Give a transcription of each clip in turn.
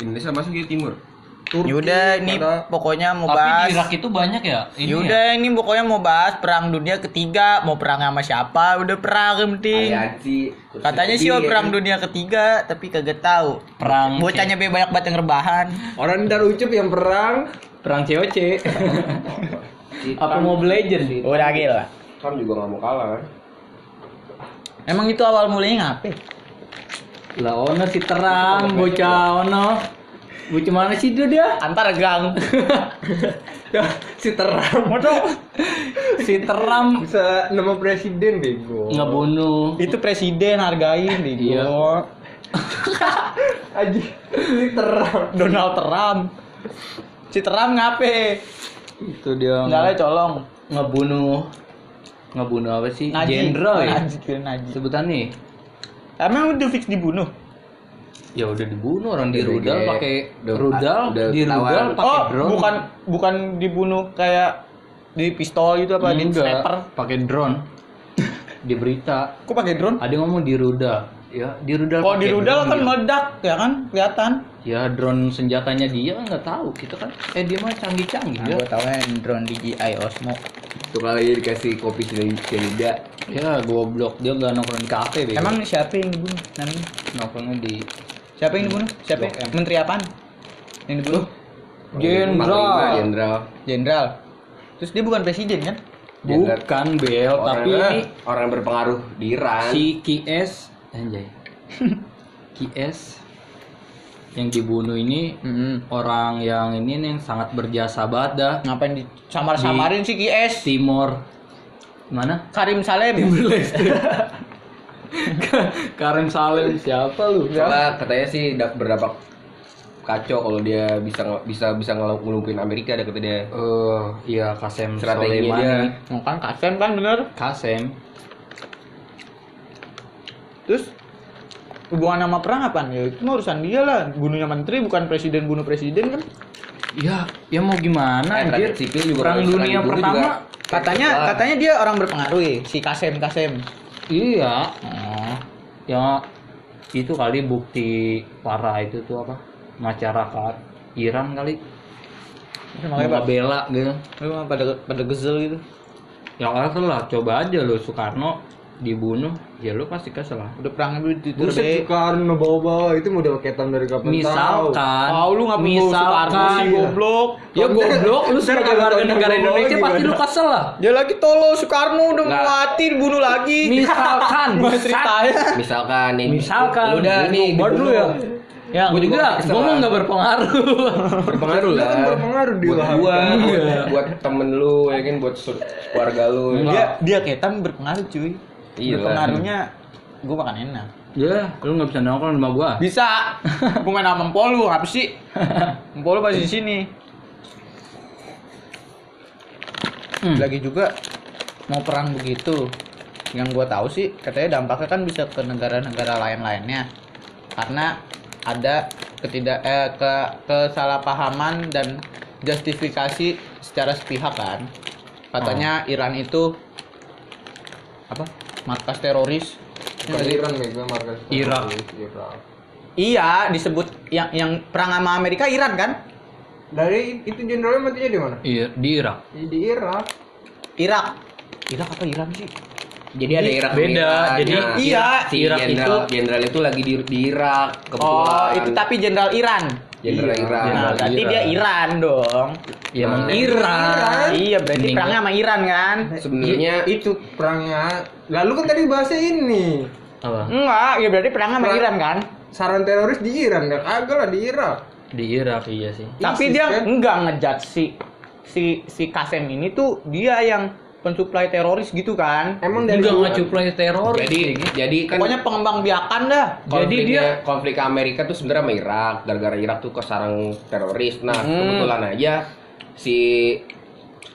Indonesia masuk ke timur. Yaudah ini pokoknya mau Tapi di bahas. Irak itu banyak ya? Ini Yaudah ini pokoknya mau bahas perang dunia ketiga, mau perang sama siapa? Udah perang yang penting. Katanya sih oh, perang dunia ketiga, tapi kagak tahu. Perang Bocahnya be banyak banget yang rebahan. Orang dar ucup yang perang perang COC. Apa Mobile Legend sih? Udah gila. Trump juga nggak mau kalah kan? Emang itu awal mulanya ngapain? Lah ono si terang bocah ono. Bocah mana sih itu dia? Antar gang. si terang Si teram bisa nama presiden bego. ngebunuh. itu presiden hargain nih Iya. Aji si terang. Donald Trump. Si Trump ngape? Itu dia Enggak lah colong. ngebunuh ngebunuh apa sih? Jenderal ya? Najib, kira Najib. Emang udah fix dibunuh? Ya udah dibunuh orang di rudal pakai rudal di rudal pakai oh, drone. bukan bukan dibunuh kayak di pistol gitu apa di Enggak, sniper. pakai drone. di berita Kok pakai drone? ada yang ngomong di rudal. Ya, di rudal. Kalau di pakai rudal kan dia. meledak ya kan kelihatan. Ya drone senjatanya dia kan nggak tahu kita kan. Eh dia mah canggih-canggih ya. gue tahu kan drone DJI Osmo. Tuh kali dikasih kopi dari Celida. Ya goblok dia nggak nongkrong di kafe bego. Emang siapa yang dibunuh namanya? nongkrongnya di Siapa yang dibunuh? Siapa? Blok M. Menteri apaan? Yang dibunuh? Jenderal. Jenderal. Jenderal. Terus dia bukan presiden kan? Jenderal. Bukan Bel, Orang tapi ini orang yang berpengaruh di Iran. si KS anjay. KS yang dibunuh ini orang yang ini nih yang sangat berjasa banget dah. Ngapain disamar-samarin sih KS? Timor mana? Karim Salem. Karim Salem siapa lu? Soalnya katanya sih da- berdampak kacau kalau dia bisa bisa bisa ngelu- ngelumpuin Amerika ada kata dia. Eh, iya Kasem Soleimani. dia. Oh, kan Kasem kan bener. Kasem. Terus hubungan sama perang apaan? Ya itu mah urusan dia lah. Bunuhnya menteri bukan presiden bunuh presiden kan? Ya, ya mau gimana Eh, anjir? rakyat sipil juga Perang dunia pertama. juga. Katanya Wah. katanya dia orang berpengaruh ya, si Kasem Kasem. Iya, Oh. ya itu kali bukti parah itu tuh apa? Masyarakat Iran kali Makanya bela gitu. pada pada gesel gitu. Ya kesel lah, coba aja lo Soekarno dibunuh, ya lu pasti kesel lah. Udah perang di Buset Soekarno bawa-bawa itu model ketan dari kapan tahu. Misalkan, Tahu lu ngapa bawa Soekarno sih misalkan, goblok. ya goblok, lu sebagai warga negara Indonesia pasti lu kesel lah. Dia lagi tolol Soekarno udah mau Nggak. mati dibunuh lagi. Misalkan, ceritanya. Misalkan nih. Misalkan, udah nih buat lu ya. Ya, Gua juga mah lah. nggak berpengaruh. berpengaruh lah. Kan berpengaruh di buat lah. gua, buat, Iya. buat temen lu ya kan buat keluarga lu. Dia dia ketam berpengaruh cuy. Iya lah. Berpengaruhnya gua makan enak. ya, lu nggak bisa nongkrong sama gua. Bisa. Gua main sama Empol lu, apa sih? Empol lu pasti di sini. Hmm. Lagi juga mau perang begitu. Yang gua tahu sih katanya dampaknya kan bisa ke negara-negara lain-lainnya. Karena ada ketidak eh, ke kesalahpahaman dan justifikasi secara sepihak kan. Katanya Iran itu apa? Markas teroris. Bukan Iran mega markas. Irak. Irak. Iya, disebut yang yang perang sama Amerika Iran kan? Dari itu jenderalnya matinya di mana? Iya, di Irak. Di Irak. Irak. Irak apa Iran sih? Jadi ada Irak Beda, Iran. jadi- Nah, Iya, si Irak jenderal itu- jenderal itu lagi di, di Irak kebetulan. Oh, itu tapi jenderal Iran. Jenderal Iya, Iran. Nah, berarti Iran. dia Iran dong. Ya emang Nah. Iran. Iya, berarti Mending- perangnya sama Iran kan? Sebenarnya itu perangnya. Lalu kan tadi bahasa ini. Apa? Enggak, ya berarti perangnya sama Perang- Iran kan? Saran teroris di Iran ya kagak lah di Irak. Di Irak iya sih. Tapi ISIS, dia kan? enggak ngejat si si si Kasem ini tuh dia yang pensuplai teroris gitu kan? Emang dari Enggak ngecuplai teror. jadi jadi kan Pokoknya pengembang biakan dah. Jadi dia- konflik Amerika tuh sebenarnya sama Irak gara-gara Irak tuh kesarang teroris nah Hmm. kebetulan aja si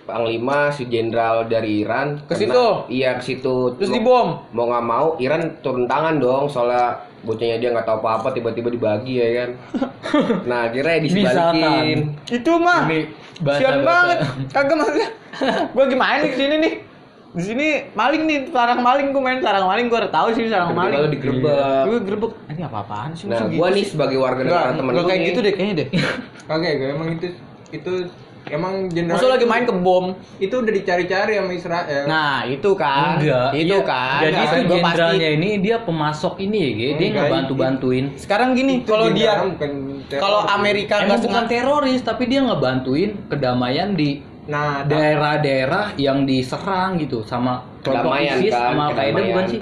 panglima si jenderal dari Iran Ke situ? iya ke situ Terus Mau- dibom. mau nggak mau Iran turun tangan dong soalnya bocahnya dia nggak tahu apa-apa tiba-tiba dibagi ya kan nah akhirnya disebalikin Itu mah. Sian banget. Kagak maksudnya. Gua gimana nih ke sini nih? di sini maling nih, sarang maling gue main sarang maling gue udah tahu sih sarang Ketika maling. lu digerebek. Gue gerbek. Ini apa-apaan sih? Nah, gua gitu nih sebagai warga negara temen nggak lu kayak gitu deh kayaknya deh. Kagak gue emang itu itu emang jenderal Masa lagi main ke bom. itu udah dicari-cari sama Israel. Nah, itu kan. Enggak. Itu iya. kan. Jadi Nah, itu jenderalnya ini dia pemasok ini ya, Ge. dia Enggak, ngebantu-bantuin. Sekarang gini, kalau dia kalau Amerika Emang nggak bukan teroris, tapi dia ngebantuin kedamaian di nah daerah-daerah yang diserang gitu sama kelompok Kedamaian, ISIS kan, sama Al-Qaeda bukan sih?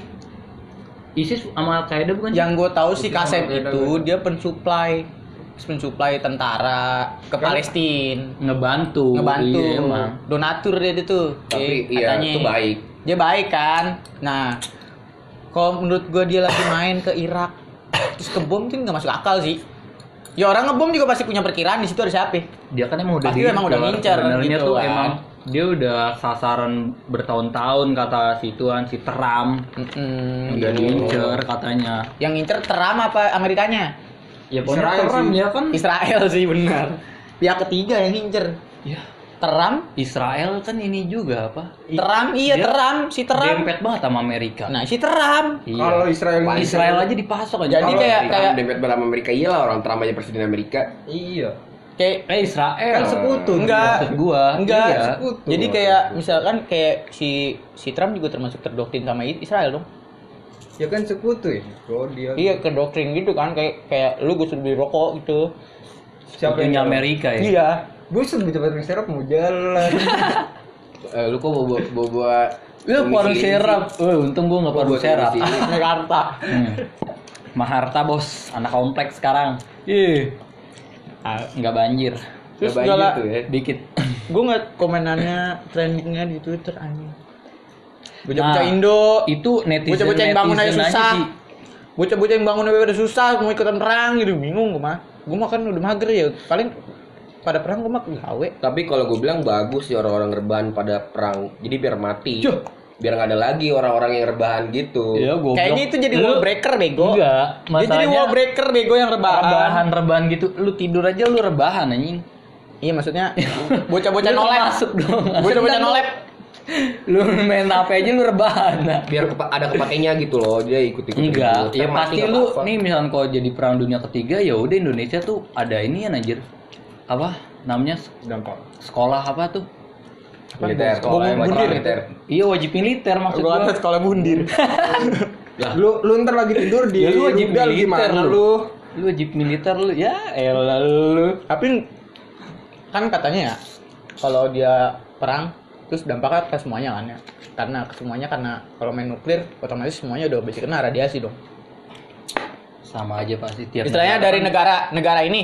ISIS sama Al-Qaeda bukan sih? yang gue tahu sih beda, itu dia pensuplai pensuplai tentara ke Kan- Palestina ngebantu. ngebantu Iya, emang. donatur dia itu Tapi Eh, iya, katanya. itu baik. dia baik kan nah kalau menurut gue dia lagi main ke Irak terus ke bom kan nggak masuk akal sih ya orang ngebom juga pasti punya perkiraan di situ ada siapa Dia kan emang udah Pasti emang udah ngincer gitu tuh kan. emang dia udah sasaran bertahun-tahun kata si tuan si Trump Mm-mm. udah diincer katanya. yang ngincer teram apa Amerikanya Ya pokoknya Israel Trump sih. ya kan. Israel sih benar pihak ketiga yang ngincer Ya, teram Israel kan ini juga apa? teram iya Dia teram si teram Dempet banget sama Amerika. nah si teram Iya. kalau Israel Wah, Israel aja dipasok aja. Jadi kayak- kayak- dempet bersama Amerika iya lah orang Trump aja presiden Amerika. iya kayak eh Israel kan sekutu Enggak. Maksud gua. enggak Iya. sekutu. jadi kayak misalkan kayak si si Trump juga termasuk terdoktrin sama Israel dong ya kan sekutu ya bro dia iya ke doktrin gitu kan kayak kayak lu gue suruh beli rokok gitu siapa Sekutunya yang Amerika ya. iya gue lebih cepat ngeserap mau jalan Eh, lu kok bawa bawa, bawa Lu warung serap. Eh, untung gua enggak Gua warung buat serap. Jakarta Hmm. Maharta bos, anak kompleks sekarang. Ih. Ah, Nggak banjir. terus Nggak banjir segala tuh ya. Dikit. gue ngeliat komenannya trendingnya di Twitter anjing bocah-bocah Nah, Indo Itu netizen bocah-bocah yang bangun aja susah sih. bocah-bocah yang bangun aja udah susah mau ikutan perang gitu bingung gue mah gue mah kan udah mager ya paling pada perang gue mah gawe Tapi kalau gue bilang bagus sih orang-orang rebahan pada perang. Jadi biar mati. Cuh. Biar nggak ada lagi orang-orang yang rebahan gitu. Iya, goblok. kayaknya itu jadi Lu- wall breaker bego Enggak, dia jadi masalahnya wall breaker bego yang rebahan, rebahan rebahan gitu. Lu tidur aja lu rebahan anjing. iya maksudnya bocah-bocah nolep masuk dong. bocah-bocah nolep Lu main HP aja lu rebahan. Biar kepa- ada kepakainya gitu loh. Dia ikut-ikut. Enggak, gitu. ya pasti lu apa-apa. nih misalnya kalau jadi perang dunia ketiga ya udah Indonesia tuh ada ini ya anjir. Apa namanya dampak sekolah apa tuh? militer. Wajib bundir. militer. Iya wajib militer maksud gua. sekolah bundir lu lu ntar lagi tidur di Ya lu wajib militer gimana lu. lu Lu wajib militer lu. Ya elah lu. tapi kan katanya ya kalau dia perang terus dampaknya ke semuanya kan ya. Karena ke semuanya karena kalau main nuklir otomatis semuanya udah bisa kena radiasi dong. Sama aja pasti tiap istilahnya negara dari kan- negara negara ini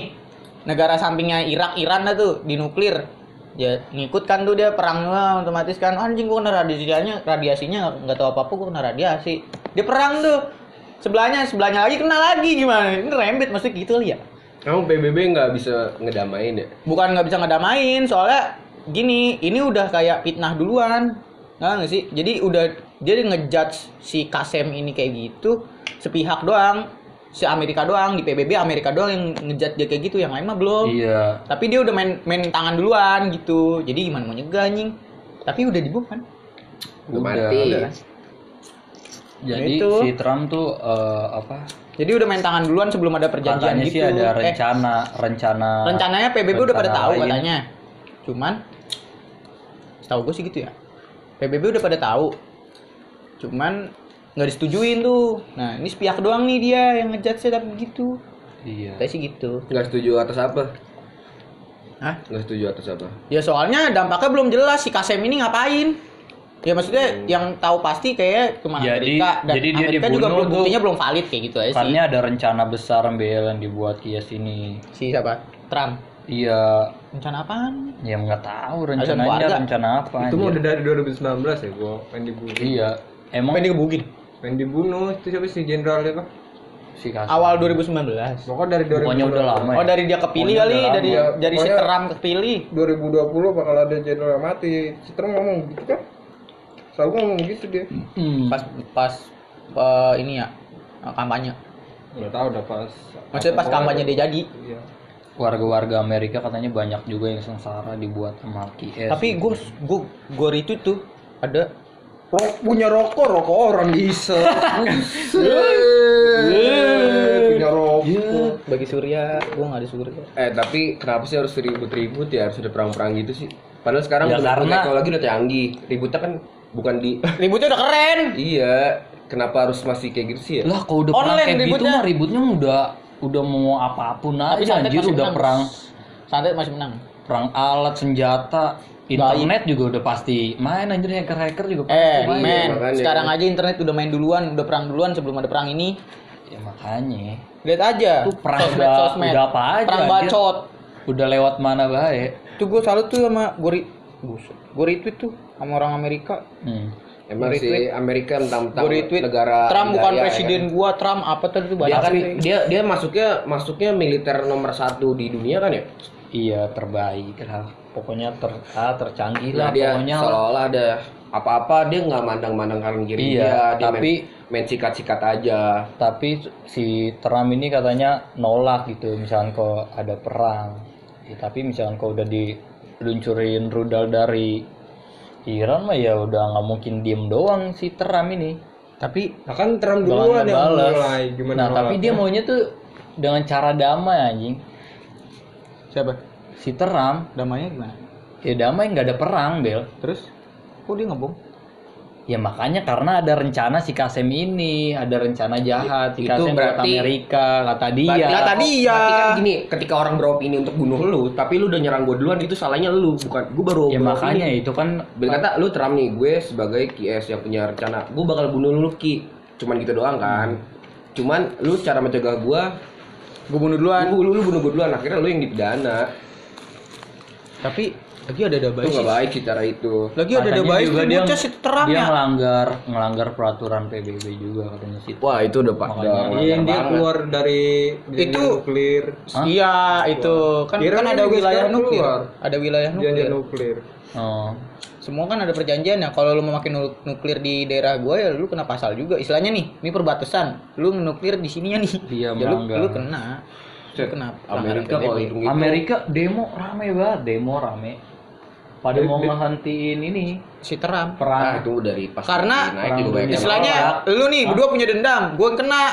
negara sampingnya Irak Iran dah tuh di nuklir. Ya ngikut kan tuh dia perang wah, otomatis kan anjing gua kena radiasinya radiasinya nggak- tahu apa apa gua kena radiasi. Dia perang tuh. Sebelahnya sebelahnya lagi kena lagi gimana? Ini rembet maksudnya gitu ya. Emang PBB nggak bisa ngedamain ya? bukan nggak bisa ngedamain soalnya gini ini udah kayak fitnah duluan nggak nggak sih jadi udah dia ngejudge si Kasem ini kayak gitu sepihak doang si Amerika doang di PBB Amerika doang yang ngejudge dia kayak gitu yang lain mah belum Iya. tapi dia udah main main tangan duluan gitu jadi gimana mau nyegah anjing tapi udah dibom kan Udah mati. udah? Jadi Itu. si Trump tuh eh, apa? jadi udah main tangan duluan sebelum ada perjanjian Katanya gitu sih ada Eh, rencana rencana rencananya PBB udah pada rencana tahu lain. katanya cuman tahu gue sih gitu ya. PBB udah pada tahu. Cuman nggak disetujuin tuh. Nah ini sepihak doang nih dia yang ngejudge tapi gitu Iya. saya sih gitu. Nggak setuju atas apa? Hah? Nggak setuju atas apa? ya soalnya dampaknya belum jelas si Kasem ini ngapain. Ya maksudnya yang tahu pasti kayak cuma Jadi- Amerika. Dan jadi dia Amerika juga belum tuh- buktinya belum valid kayak gitu aja sih. Karena ada rencana besar yang dibuat Kias ini. si siapa? Trump Iya, rencana apaan ya nggak tahu rencananya rencana apa. itu mau udah dari 2019 ya gua pengen dibunuh Iya, emang pengen digebukin pengen dibunuh itu siapa sih jenderal itu si Kasem. awal 2019 pokoknya dari 2019 Pokoknya udah lama. Oh dari dia kepilih Pokoknya kali, dari lama. dari si Trump kepilih. 2020 bakal ada jenderal yang mati si Trump ngomong gitu kan selalu ngomong gitu dia Hmm. Pas pas eh, ini ya kampanye. nggak tahu udah pas Maksudnya pas kampanye dia jadi. iya warga-warga Amerika katanya banyak juga yang sengsara dibuat sama Kies. Tapi gue gue gue retweet tuh ada Rok, punya rokok, rokok orang bisa. punya rokok. Bagi Surya, gua nggak ada Surya. Eh tapi kenapa sih harus ribut-ribut ya harus ada perang-perang gitu sih? Padahal sekarang Ya, udah karena- teknologi udah canggih. Ributnya kan bukan di Ributnya udah keren. iya. Kenapa harus masih kayak gitu sih ya? Lah kalau udah Online kayak gitu ributnya. mah ributnya udah udah mau apa pun Tapi aja santet anjir masih udah menang. perang Santet masih menang. perang alat senjata internet juga udah pasti main anjir hacker-hacker juga pasti Eh, main. men, sekarang aja internet udah main duluan, udah perang duluan sebelum ada perang ini. Ya makanya Lihat aja. Itu perang sosmed, udah- sosmed. udah apa aja, Perang anjir. bacot. udah lewat mana baik. Tuh gue salut tuh sama gue. Gue retweet tuh sama orang Amerika. Hmm. Emang sih Amerika tentang negara Trump bukan ya presiden kan? gua, Trump apa tadi Dia banyak kan sih. dia dia masuknya masuknya militer nomor satu di dunia kan ya? Iya terbaik lah. Pokoknya ter ah, tercanggih Nah, lah dia pokoknya. lah. seolah-olah ada apa-apa dia nggak mandang-mandang kanan kiri Iya, dia, dia tapi- main, main sikat-sikat aja. Tapi si Trump ini katanya nolak gitu, misalkan kok ada perang. Ya, tapi misalkan kok udah diluncurin rudal dari Iran mah ya udah nggak mungkin diem doang si Trump ini. Tapi Nah kan Trump duluan yang mulai gimana Nah, tapi dia maunya tuh dengan cara damai anjing. siapa? Si Trump Damainya gimana? ya damai nggak ada perang, Bel. Terus? Kok dia ngebom? Ya makanya karena ada rencana si Kasem ini, ada rencana jahat si Itu Kasem buat berarti- Amerika, kata dia. Berarti- Kata dia. Berarti kan gini, ketika orang beropini untuk bunuh lu, tapi lu udah nyerang gue duluan, itu salahnya lu, bukan gue baru ya makanya itu kan Bil kata lu Trump nih, gue sebagai QS yang punya rencana, gue bakal bunuh lu Ki. Cuman gitu doang kan. Cuman lu cara mencegah gue, Gue bunuh duluan. lu, lu, lu bunuh gue duluan, akhirnya lu yang dipidana. Tapi lagi ada ada Itu nggak baik sih cara itu. Lagi ada ada baik juga dia, si Trump dia ya. ngelanggar ngelanggar peraturan PBB juga katanya sih. Wah itu udah pak. Udah Iya, yang dia banget. keluar dari Itu- nuklir. Iya, itu kan kan ada wilayah nuklir. keluar. Ada wilayah nuklir. nuklir. Oh. Semua kan ada perjanjian ya. Kalau lu mau nu- nuklir di daerah gua ya lu kena pasal juga. Istilahnya nih, ini perbatasan. Lu nuklir di sininya nih. Dia ya, lu, melanggar. lu kena. Lu kena. Amerika pelanggaran kalau PBB. hitung itu. Amerika demo rame banget, demo rame. Pada mau ngehentiin ini si Trump. Ah perang. itu dari pas Karena naik juga banyak yang Istilahnya nolak. lu nih berdua punya dendam, gua kena.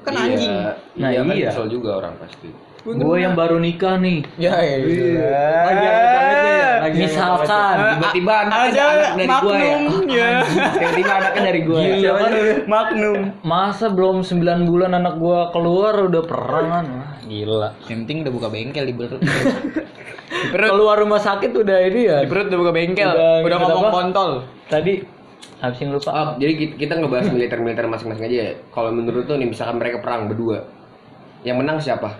Kan Iya, anjing. Nah, iya, kan iya. kesel juga orang pasti. Gue yang baru nikah nih. Ya, Lagi iya. ada bangetnya ya. Lagi Misalkan Tiba-tiba anaknya Ada anak dari gua ya. Ya. Tiba-tiba anaknya dari gua ya. Gila kan? Magnum. Masa belum 9 bulan anak gua keluar udah perang kan? Wah, gila. Yang penting udah buka bengkel di perut. Keluar rumah sakit udah ini ya. di perut udah buka bengkel. Udah- Udah, udah ngomong apa? kontol. Tadi habis yang lupa. Oh, jadi kita, kita ngebahas militer-militer masing-masing aja ya. Kalau menurut tuh nih misalkan mereka perang berdua. Yang menang siapa?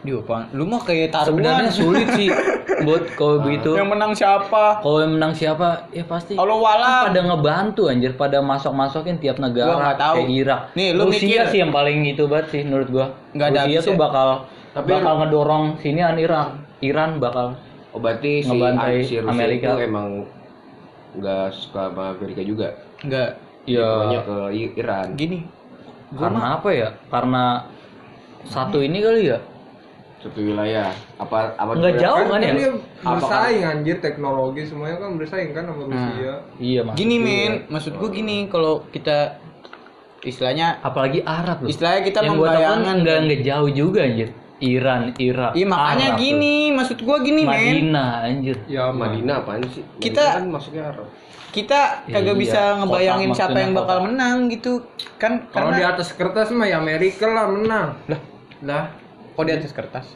Di apaan? Lu mah kayak taruhan. Sebenarnya sulit sih buat kalau begitu. Yang menang siapa? Kalau yang menang siapa? Ya pasti. Kalau kan walau pada ngebantu anjir, pada masok-masokin tiap negara Gua tahu. kayak Irak. Nih, lu Rusia mikir. sih yang paling itu banget sih menurut gua. Nggak ada Rusia tuh bakal Tapi- bakal ngedorong sinian Irak. Iran bakal Oh berarti si, Ngebantai si Rusia Amerika. itu emang nggak suka sama Amerika juga. enggak ya ke Iran. gini. karena apa ya? Karena satu ini kali ya. Satu wilayah. Apa apa Nggak jauh kan ya? dia Apa bersaing anjir teknologi semuanya kan bersaing kan sama Rusia. Iya mas. Gini men, maksud gua gini kalau kita istilahnya Apalagi Arab loh. istilahnya kita yang gua tahu kan membayangkan nggak nggak jauh juga anjir. Iran, Irak. Iya makanya Arab gini, maksud gua tuh. gini men. Madinah anjir. Ya Madinah apaan sih? Kita- Madinah kan masuknya Arab. Kita kagak Iya, bisa ngebayangin siapa yang maksudnya bakal kotak. menang gitu. Kan Kalau di karena atas kertas mah ya Amerika lah menang. Lah. Lah. Kok di atas kertas.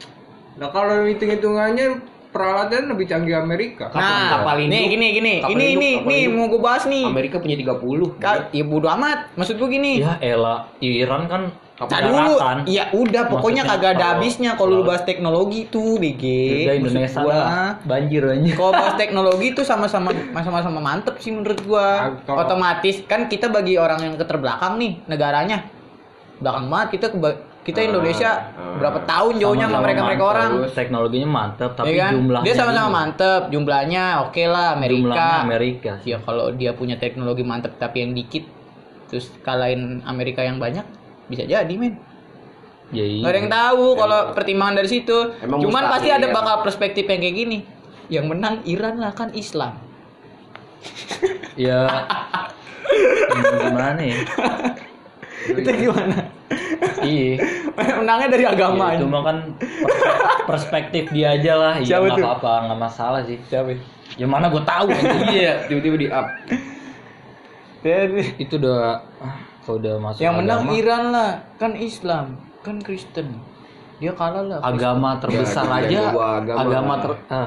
Nah kalau hitung-hitungannya peralatan lebih canggih Amerika. Kapal- kapal Nah, induk. nih gini gini, Kapal ini induk, ini kapal nih induk. mau gue bahas nih. Amerika punya 30. Ka- ya bodo amat. Maksud gue gini. Ya elah, Iran kan Nah dulu, daratan. ya udah pokoknya Maksudnya kagak ada kalau- habisnya kalau lu bahas teknologi tuh, BG. Indonesia gua. lah banjir anjir. Kalau bahas teknologi itu sama-sama sama-sama mantep sih menurut gua. Otomatis kan kita bagi orang yang keterbelakang nih negaranya. Belakang banget kita kita Indonesia ah. berapa tahun jauhnya sama mereka-mereka mantap. orang. Terus teknologinya mantap tapi Ya kan? jumlahnya Dia sama-sama mantep, jumlahnya oke lah Amerika. Jumlahnya Amerika. sih. Ya kalau dia punya teknologi mantep tapi yang dikit terus kalahin Amerika yang banyak bisa jadi men. Ya iya. Gak ada yang tahu kalau pertimbangan dari situ. Emang Cuman mustahil, pasti ada ya. bakal perspektif yang kayak gini. Yang menang Iran lah kan Islam. ya gimana ya itu gimana iya. Menangnya dari agama Ya, itu mah kan perspe- perspektif dia aja lah. Iya nggak apa-apa nggak masalah sih. Siapa? Ya mana gue tahu iya tiba-tiba di up. Itu udah ah, kalau udah masuk yang menang agama, Iran lah. Kan Islam kan Kristen. Dia kalah lah. Agama terbesar jangan aja. bawa agama. agama ter ah,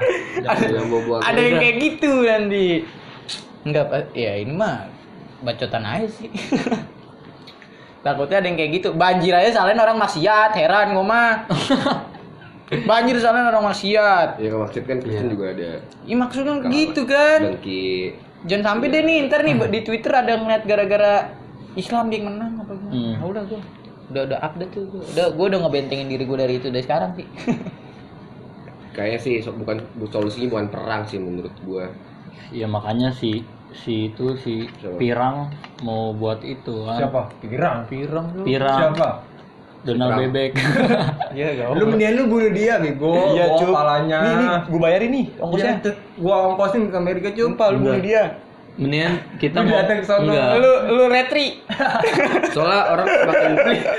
bawa ada yang kayak gitu nanti enggak Pak. ya ini mah bacotan aja sih takutnya ada yang kayak gitu. Banjir aja salahin orang maksiat heran gua mah. Banjir salahin orang maksiat. Ya maksud kan Kristen juga ada. Ya maksudnya gitu kan? Dengki jangan sampai deh nih ntar nih di Twitter ada ngeliat gara-gara Islam dia yang menang apa gimana Hmm. Ah, udah gua. Udah udah update tuh gua. udah gua udah ngebentengin diri gua dari itu dari sekarang sih kayaknya sih so- bukan solusinya bukan perang sih menurut gua. Ya makanya si si itu si Siapa? pirang mau buat itu kan Siapa? Pirang. pirang tuh pirang Siapa? Donald Pirang. bebek iya gak Lu mendingan lu bunuh dia bego. Iya, Bawa Cuk. Kepalanya. Nih, nih, gua bayarin nih ongkosnya. Cuk. gua ongkosin ke Amerika, Cuk. Sumpah lu bunuh dia. mendingan kita Lu mau datang enggak Lu lu retri. soalnya orang semakin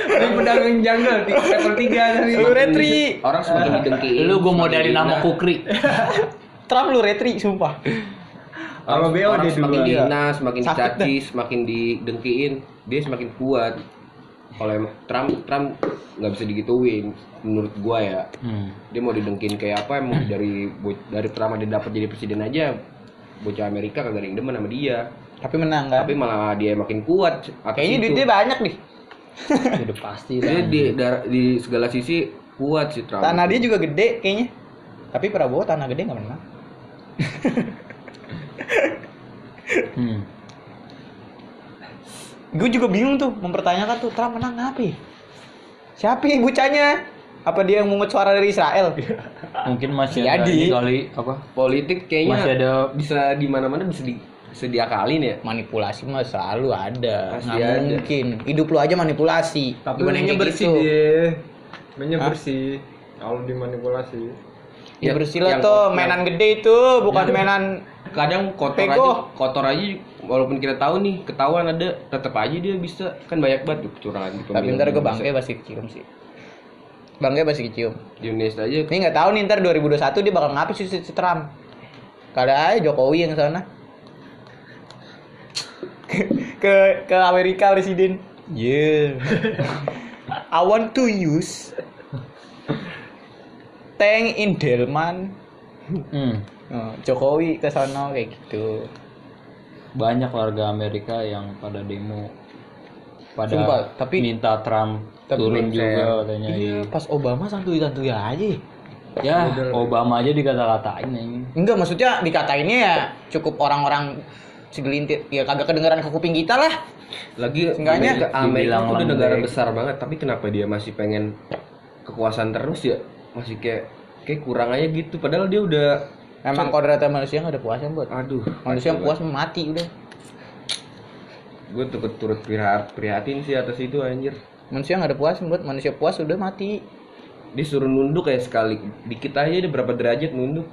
Ini pedagang jungle di level 3 tadi. Lu retri. orang semakin didengkiin lu gue mau semakin dari nama kukri Trump lu retri sumpah. BO orang dia semakin dua. dihina semakin Sakit dicaci semakin didengkiin dia semakin kuat kalau emang Trump Trump nggak bisa digituin menurut gua ya hmm. dia mau didengkin kayak apa emang dari dari pertama dia dapat jadi presiden aja bocah Amerika kagak ada yang demen sama dia Tapi menang kan? tapi malah dia makin kuat Kayaknya duitnya banyak nih. udah pasti dia lah di, di segala sisi kuat sih Trump Tanah dia juga gede kayaknya. Tapi Prabowo tanah gede nggak menang. hmm. Gue juga bingung tuh mempertanyakan tuh Trump menang apa? ya? Siapa yang bocahnya? Apa dia yang mungut suara dari Israel? mungkin masih ada Jadi. ini kali apa politik kayaknya Masih ada- bisa di mana-mana bisa di bisa diakalin ya Manipulasi mah selalu ada. Pasti Nggak ada. mungkin. Hidup lu aja manipulasi. Tapi Gimana yang mainnya bersih gitu? dia. Mainnya Hah? bersih. Kalau dimanipulasi. Ya Yang- bersih lah tuh, mainan gede itu, bukan mainan kadang kotor Pego. aja kotor aja walaupun kita tahu nih ketahuan ada tetap aja dia bisa kan banyak banget tuh kecurangan di Tapi ntar gue bangke pasti kecium sih. Bangke pasti kecium. di Indonesia aja Ini nggak tahu nih ntar 2021 dia bakal ngapain sih si, Trump. Kali aja Jokowi yang sana. ke ke Amerika presiden. Yeah. I want to use tank in Delman. hmm. Oh, Jokowi ke sana kayak gitu. banyak warga Amerika yang pada demo pada Sumpah, tapi- minta Trump Tapi turun saya- juga katanya Iya, pas Obama santuy-santuy aja. ya Obama aja dikata-katain ini Enggak, maksudnya dikatainnya ya cukup orang-orang segelintir ya kagak kedengeran ke kuping kita lah. lagi Seenggaknya Amerika, tuh udah negara besar banget tapi kenapa dia masih pengen kekuasaan terus ya masih kayak kayak kurang aja gitu padahal dia udah Emang kodratnya manusia nggak ada puasnya buat. aduh Manusia yang puas mati udah. gue turut turut prihat, prihatin sih atas itu anjir Manusia nggak ada puas buat manusia puas udah mati. dia suruh nunduk kayak sekali dikit aja dia berapa derajat nunduk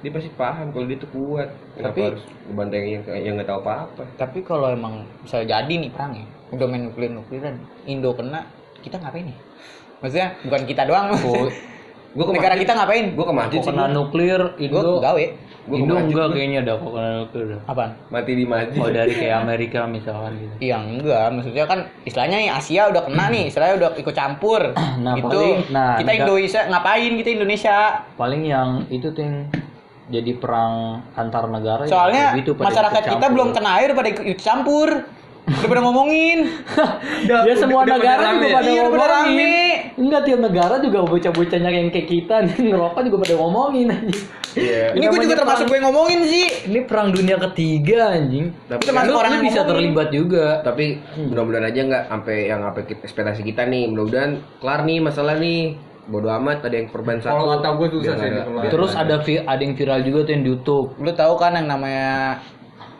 dia pasti paham kalau dia tuh kuat kenapa Tapi- harus ngebanteng yang yang nggak tahu apa-apa Tapi kalau emang bisa jadi nih perang ya, udah main nuklir nukliran, Indo kena, kita ngapain nih? Maksudnya bukan kita doang. Oh, gue Negara kita ngapain? gue ke masjid kok sih kena gua. nuklir Gue Indo gawe. Gua Indo enggak gua. kayaknya ada kok kena nuklir Apaan? mati di masjid oh dari kayak Amerika misalkan gitu Yang enggak, maksudnya kan istilahnya nih Asia udah kena nih, istilahnya udah ikut campur. Nah, itu paling- nah, kita Indonesia ngapain kita Indonesia? paling yang itu tuh yang jadi perang antar negara ya Soalnya kayak gitu, masyarakat kita belum kena air pada ikut campur. Udah pada ngomongin. ya semua udah negara juga pada Iya, udah pada ngomongin rame. enggak tiap negara juga bocah-bocahnya yang kayak kita nih ngerokok juga pada ngomongin anjing Iya. Ini gue juga termasuk gue ngomongin sih. ini perang dunia ketiga anjing Tapi Kita masuk lu, orang yang bisa ngomongin. terlibat juga tapi mudah-mudahan aja nggak sampai yang apa ekspektasi kita nih mudah-mudahan kelar nih masalah nih bodo amat ada yang korban satu Kalau kata gue susah sih terus ada. ada yang viral juga tuh yang di YouTube Lu tahu kan yang namanya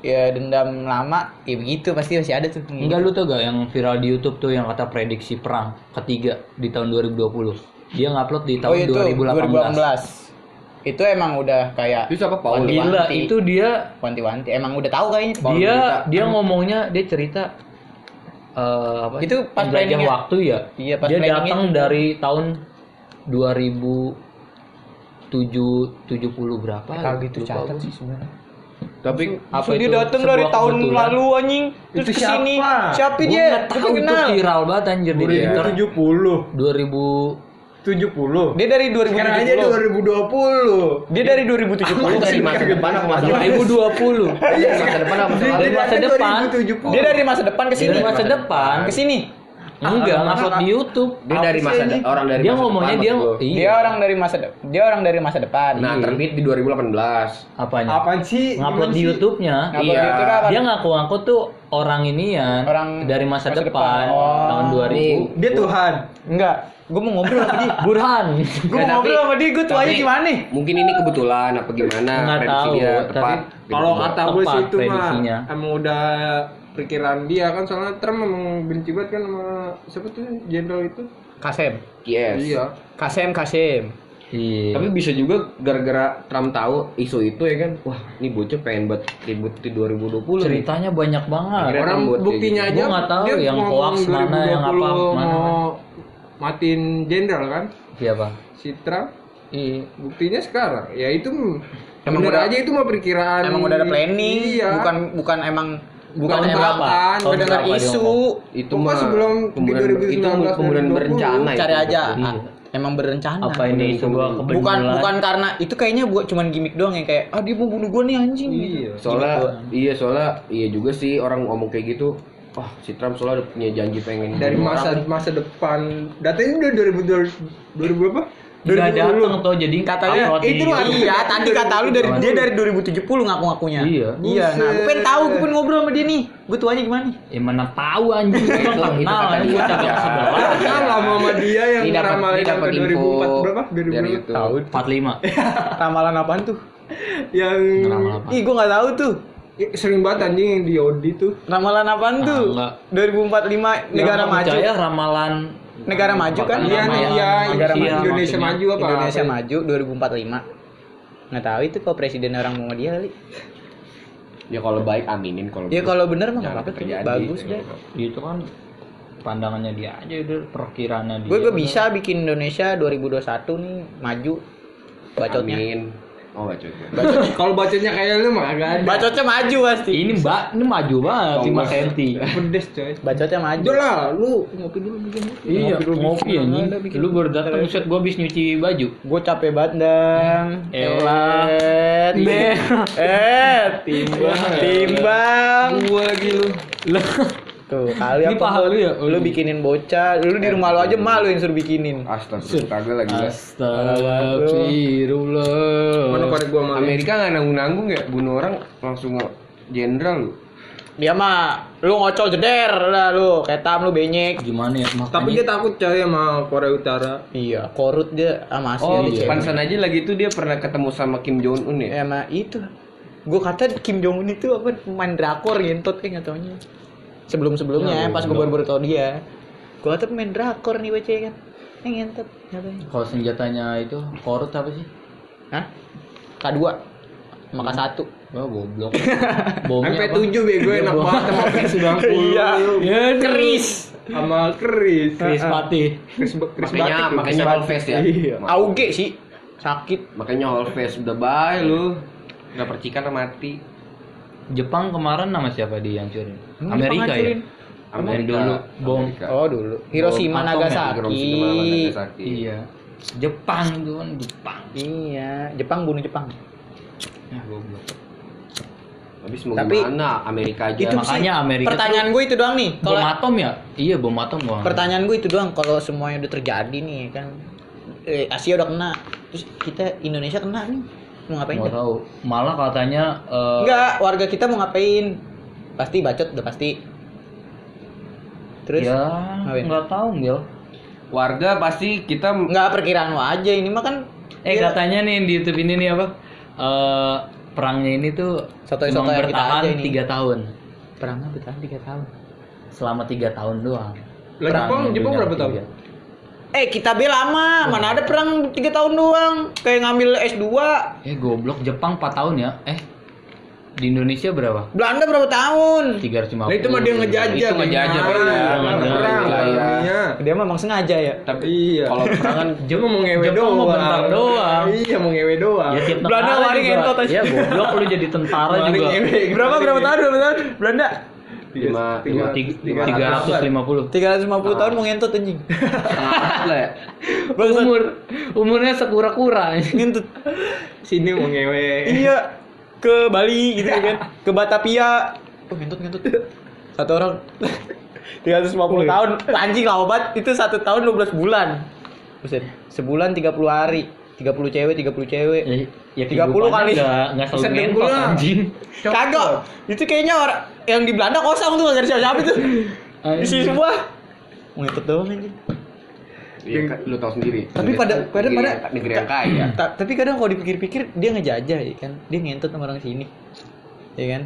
ya dendam lama, ya begitu pasti masih ada tuh. enggak lu tau gak yang viral di YouTube tuh yang kata prediksi perang ketiga di tahun 2020 dia ngupload di tahun oh itu 2018. 2018. itu emang udah kayak Itu siapa Paul? Wanti-wanti. Gila, itu dia wanti-wanti emang udah tahu kayaknya Paul dia cerita. dia ngomongnya dia cerita eh apa Itu pas waktu ya Iya, pas dia datang dari tahun 2070 berapa Kalau gitu catat sih sebenarnya Tapi apa So, dia itu? datang dari tahun kebetulan. lalu anjing terus Itu ke sini siapa? siapa dia tahu itu kenal viral banget anjir di Twitter 2070. 2000 70. dia dari Sekarang aja 2070 2020. dia dari 2070 Lu dari masa depan apa masa lalu? 2020 Iya, masa depan apa masa Dia lalu? Dari masa depan. 2070. dia dari masa depan ke sini masa depan ke sini enggak ngupload di YouTube Dia dari Apa masa de- ini? orang dari dia masa ngomongnya depan, dia maksud iya. dia orang dari masa de- dia orang dari masa depan Nah, terbit di 2018. apanya Apaan sih? ngupload Gimana di? YouTube-nya Iya. di YouTube apa? dia ngaku-ngaku tuh orang ini ya Orang dari masa, masa depan, depan. Oh. tahun 2000 Dia Tuhan. enggak gue mau ngobrol sama dia Burhan gue Ya, mau ngobrol sama dia gue tuh aja gimana nih Mungkin ini kebetulan apa gimana? Nggak prediksi tahu, dia tapi tepat. Kalau Gitu. kata gue sih itu mah emang udah perkiraan dia kan soalnya Trump emang benci banget kan sama siapa tuh jenderal itu. Kasem Yes. Iya. Kasem Kasem iya Tapi bisa juga gara-gara Trump tahu isu itu ya kan. Wah, ini bocah pengen buat ribut di 2020 nih. ceritanya banyak banget Akhirnya Orang buktinya gitu. aja Gua tahu dia yang ngomong hoax mana, yang apa, 2020 mana. mau matiin jenderal kan siapa si Trump iya buktinya sekarang ya itu Emang udah- aja itu mah perkiraan emang udah ada planning iya bukan bukan emang bukan berapa? mendengar Tahun dia isu itu mah sebelum 2019, itu kemudian 2020, berencana cari aja Iya. ah, emang berencana apa ini sebuah kebetulan bukan bukan karena itu kayaknya buat cuman gimmick doang yang kayak ah dia mau bunuh gua nih anjing Iya. Soalnya Gitu. iya soalnya iya juga sih orang ngomong kayak gitu. Wah, si Trump soalnya udah punya janji pengen dari masa orang. masa depan datanya udah 2000 2000 berapa? Nggak datang tuh jadi katanya di itu YouTube. iya tadi kata lu dari dia dari 2070 ngaku-ngakunya Iya. iya nah gue pengen tahu gue pengen ngobrol sama dia nih gue tuanya gimana nih ya mana tahu anjing emang kenal dia. gua cakap Ya. sebelah Kenal lah sama dia yang sampai info 2004 berapa? dari 2000 itu. tahu 45 ramalan apaan tuh yang ih gue nggak tahu tuh sering banget anjing yang di Audi tuh. ramalan apaan tuh enggak. 2045 negara Yang maju percaya ramalan negara maju kan Iya, Ramalan iya, negara manusia maju. Indonesia maju apa? Indonesia apa? maju 2045 nggak tahu itu kalau presiden orang mau dia kali Ya kalau baik aminin kalau ya kalau bener mah nggak jangan apa-apa bagus deh itu kan pandangannya dia aja udah perkiraannya dia gue udah. bisa bikin Indonesia 2021 nih maju bacotnya Amin. Oh, bacot. Kalau bacanya kayak lu mah agak ada. bacotnya maju pasti ini mbak ini maju banget 5 cm Pedes coy. bacotnya maju Udah lah, lu ngopi dulu begini. iya Ngopi dulu, ngopi bikin. Ada bikin. lu baru datang set gua habis nyuci baju gue capek banget dang Elah. eh Be- eh timbang timbang Gua lagi lu. lah tuh kali Ini apa paha lu ya? lu bikinin bocah lu di rumah lu aja malu yang suruh bikinin Astaga, kagak lagi lah. Astagfirullah Mana korek gua sama lu? Amerika nggak nanggung-nanggung ya bunuh orang langsung jenderal lu. dia mah lu ngocol jeder lah lu ketam lu benyek gimana ya makanya Tapi dia takut coy sama Korea Utara. iya korut dia sama Asia Oh, dia pansan aja lagi itu dia pernah ketemu sama Kim Jong Un ya. Ya mah itu. Gue kata Kim Jong Un itu apa pemain drakor ngentot kayak nggak taunya. Sebelum-sebelumnya Ya, pas gue goblok. baru-baru tau dia. Gue kata pemain drakor nih baca kan. Eh ngentot katanya. kalau senjatanya itu korut apa sih Hah? K2 sama K1. Wah goblok Bomnya Sampai apa? 7 bego enak banget sama P90. Iya. Ya, Keris. Sama keris. Chris Patih Keris, keris Makanya batik makanya keris all face ya. Iya. Auge sih. Sakit. Makanya all face udah bye lu. Udah percikan mati. Jepang kemarin nama siapa dia yang curi Amerika ya? Amerika dulu, bom. Amerika. Oh dulu. Hiroshima Bom Nagasaki. Hiroshima, Nagasaki. iya Jepang itu kan Jepang Iya, Jepang bunuh Jepang. ya goblok Habis mau Tapi- gimana? Amerika aja. Itu Makanya sih, Amerika Pertanyaan gue itu doang nih. bom Kalau atom ya iya bom atom gua pertanyaan gue itu doang kalau semuanya udah terjadi nih kan eh, Asia udah kena terus kita Indonesia kena nih mau ngapain nggak tahu. Malah katanya eh, enggak warga kita mau ngapain? Pasti bacot udah pasti. Terus? Ya ngapain? nggak tahu Gil Warga pasti kita enggak perkiraan lo aja. Ini mah kan eh dia- katanya nih di YouTube ini nih apa? Eh perangnya ini tuh cuma kita bertahan aja ini. tiga tahun. Perangnya bertahan tiga tahun. Selama tiga tahun doang. Lah Jepang, Jepang berapa tahun? Eh kita be lama, mana ada perang 3 tahun doang. Kayak ngambil S2. Eh goblok Jepang 4 tahun ya? Eh di Indonesia berapa? Belanda berapa tahun? 350. Nah itu mah dia ngejajah. Itu ngejajah. Perang, Ngejajah. perang, Iya. Dia memang sengaja ya. Tapi Iya. kalau perang kan Dia mau ngewe Jepang doang. mau bentar doang. Iya mau ngewe doang. Ya tiap Belanda lari ngentot aja. Ya goblok lu jadi tentara juga. Berapa berapa tahun berapa tahun? Belanda lima Tiga- lima Tiga- tiga tiga- 350. 350 tahun mau ngentot anjing. setengah lah ya. Umur umurnya sekura-kura. Ngentut. Sini mau ngewe. Iya. Ke Bali gitu kan. Ke Batavia. Oh, ngentut ngentut. Satu orang 350 tahun. Anjing lama banget. Itu satu tahun 12 bulan. Buset. Sebulan 30 hari. 30 cewek, 30 cewek. Ya, ya 30 kehidupannya kali. Nggak nggak selalu ngentot anjing. Kagak. Itu kayaknya orang yang di Belanda kosong tuh gak ada siapa-siapa itu. Isi semua. Ngentut doang anjing. Iya, kan, lu tahu sendiri. Tapi pada- pada- pada- negeri yang kaya. Ta- tapi kadang kalau dipikir-pikir dia ngejajah ya kan dia ngentot sama orang sini ya kan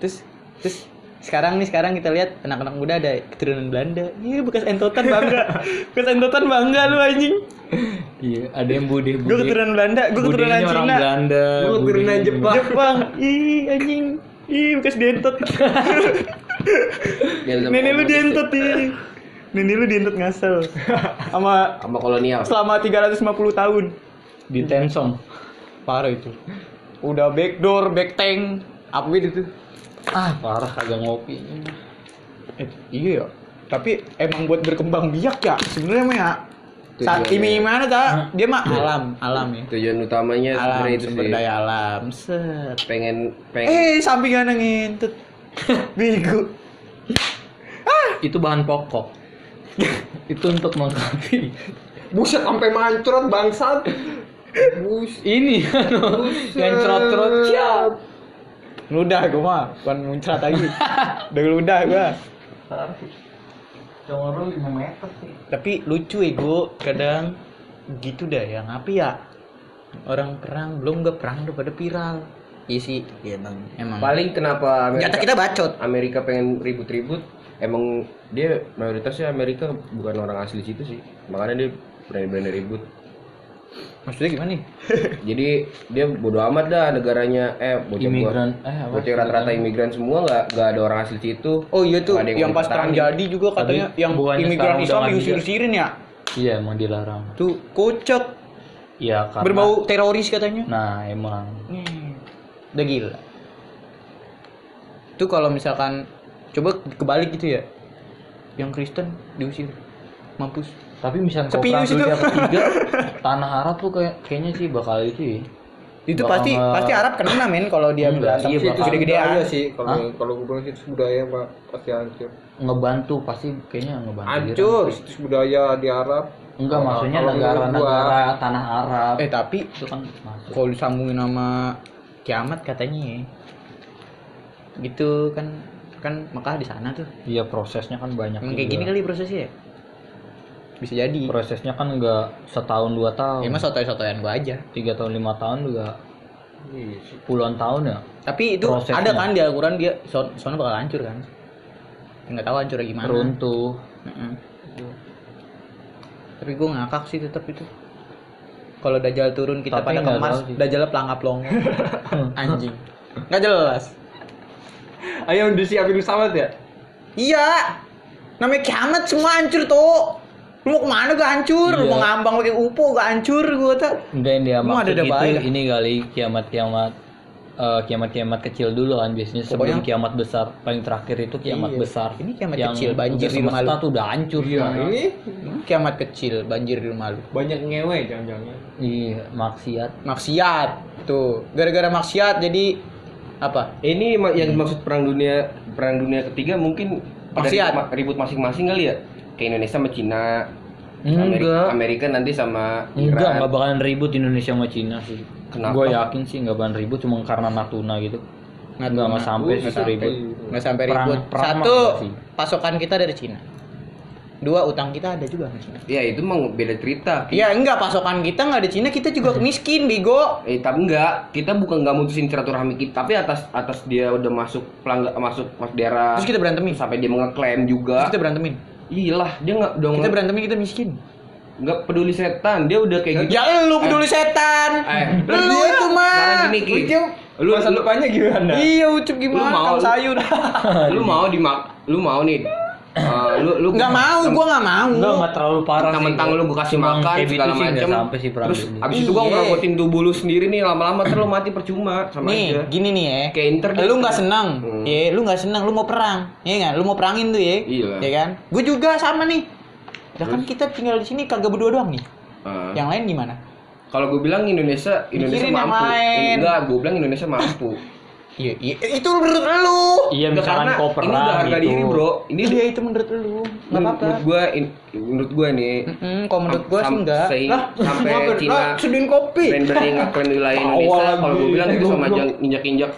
terus terus sekarang nih sekarang kita lihat anak-anak muda ada keturunan Belanda. Iya bekas entotan bangga. Bekas entotan bangga lu anjing. Iya, ada yang bude gue keturunan Belanda gue keturunan orang Cina. Belanda. Gua keturunan Jepang. Jepang. Ih anjing. Ih bekas dientot. Nenek lu dientot ih. Nenek lu dientot ngasal sama sama kolonial. selama 350 tahun. Di Tensong. parah itu. Udah backdoor back tank apa itu Ah, parah kagak ngopi. Eh, iya ya. Tapi emang buat berkembang biak ya sebenarnya mah ya. Saat ini mana tak? Dia mah alam, alam ya. Tujuan utamanya Alam sebenarnya itu sumber sih. daya alam. Set. Pengen pengen Eh, sampingan ngintut. Bego. Itu bahan pokok. itu untuk melengkapi. Buset sampai mancurot bangsat. Bus. Ini anu, yang cerot-cerot siap. Ludah gua mah, bukan muncrat lagi. Udah ludah gua. Congoro 5 meter sih. Tapi lucu ego kadang gitu dah yang apa ya? Orang perang belum gak perang udah pada viral. Iya sih, iya bang. Emang. paling kenapa Nyata Amerika, kita bacot. Amerika pengen ribut-ribut emang dia mayoritasnya Amerika bukan orang asli situ sih makanya dia berani-berani ribut Maksudnya gimana nih? jadi dia bodo amat dah negaranya eh bocah Imigran. Eh, apa? bocah rata-rata imigran semua nggak nggak ada orang asli situ Oh iya tuh, yang yang pas perang jadi juga katanya Tapi yang imigran Islam diusir-usirin ya. Iya, emang dilarang. Tuh kocak, Iya, karena berbau teroris katanya. Nah, emang Nih, udah gila. Tuh kalau misalkan coba kebalik gitu ya, yang Kristen diusir, mampus. tapi misalnya kalau Sepi situ. dunia ketiga tanah Arab tuh kayak kayaknya sih bakal itu ya. Itu Bakal pasti nge- pasti Arab kena men kalau dia berantem iya, gitu bakal. gede-gedean. budaya sih kalau kalau gue bilang situs budaya pak pasti hancur. ngebantu pasti kayaknya ngebantu. Hancur situs budaya di Arab. Enggak, maksudnya negara-negara tanah Arab. Eh tapi itu kan kalau disambungin sama kiamat katanya ya. Gitu kan kan Mekah di sana tuh. Iya, prosesnya kan banyak. Kayak gini kali prosesnya ya? Bisa jadi. Prosesnya kan enggak setahun dua tahun. Ya mah sotoy-sotoyan gua aja. tiga tahun lima tahun juga Iya puluhan tahun ya. Tapi itu Prosesnya. ada kan di Al-Quran dia son sono bakal hancur kan? Nggak tahu hancurnya gimana. Runtuh. Heeh. Tapi gua ngakak sih tetap itu. Kalau Dajjal turun kita Tapi pada ke nggak Mars, tahu sih. Dajjal pelangap longo. Anjing. Nggak jelas. Ayo udah siapin pesawat ya? Iya. Namanya kiamat semua hancur tuh. Lu mau ke mana gak hancur? Lu Iya. mau ngambang pakai UFO gak hancur gua tak. Enggak yang dia maksud ada-ada itu baik. ini kali kiamat-kiamat eh, kiamat-kiamat kecil dulu kan biasanya sebelum Pokoknya- kiamat besar paling terakhir itu kiamat Iya. besar Ini kiamat Yang kecil, banjir udah di rumah lu. tuh udah hancur Iya semua. ini Kiamat kecil, banjir di rumah lu. banyak ngewe jangan-jangan. iya maksiat Maksiat. Tuh, gara-gara maksiat jadi apa? ini yang dimaksud perang dunia perang dunia ketiga mungkin Maksiat. ribut, ma- ribut masing-masing kali ya kayak Indonesia sama Cina Enggak. Amerika, Amerika nanti sama enggak Iran. nggak bakalan ribut Indonesia sama Cina sih Kenapa? gue yakin sih nggak bakalan ribut cuma karena Natuna gitu nggak nggak sampai Nggak sih sampai. ribut Nggak sampai ribut. perang Satu, enggak sih. pasokan kita dari Cina. Dua, utang kita ada juga sama Cina. ya itu mah beda cerita Iya enggak pasokan kita nggak ada Cina kita juga miskin bego. Eh tapi enggak, kita bukan nggak mutusin silaturahmi kita, tapi atas atas dia udah masuk pelangga masuk mas daerah Terus kita berantemin. sampai dia mengeklaim Terus juga. kita berantemin. Iyalah, dia nggak dong. Kita berantemin kita miskin. nggak peduli setan dia udah kayak gitu Ya lu peduli setan. Eh, lu itu mah. sekarang gini Ki. Ucup, lu masa lu, depannya gimana? Iya ucup Lu gimana mau- kang sayur. lu mau dimak lu mau nih eh, lu lu Nggak mau, gua nggak mau. Enggak, enggak terlalu parah sih. mentang-mentang lu gue kasih makan kayak gitu segala nggak macem sampai sih terus dunia. abis itu gua Iya. ngerobotin tubuh lu sendiri nih lama-lama terus lu mati percuma sama Nih, aja gini nih ya. Kayak Inter Lu nggak senang, Hmm. ya. Lu nggak senang, lu mau perang, ya kan? Lu mau perangin tuh ya, Iya. ya kan? Gue juga sama nih. Ya kan kita tinggal di sini kagak berdua doang nih. Eh, Yang lain gimana? kalau gue bilang Indonesia Indonesia Mikirin mampu enggak gue bilang Indonesia mampu Iya, iya, itu menurut lu. Iya, misalkan karena kau ini udah harga gitu. diri bro ini Iya, itu menurut lu. Enggak apa-apa. menurut gue menurut gue nih Mm-mm, kalau menurut gua sih enggak. Lah, sampai? Cina Lah, kopi. brand-brand yang wilayah Indonesia kalau lagi. bilang itu sama injak-injak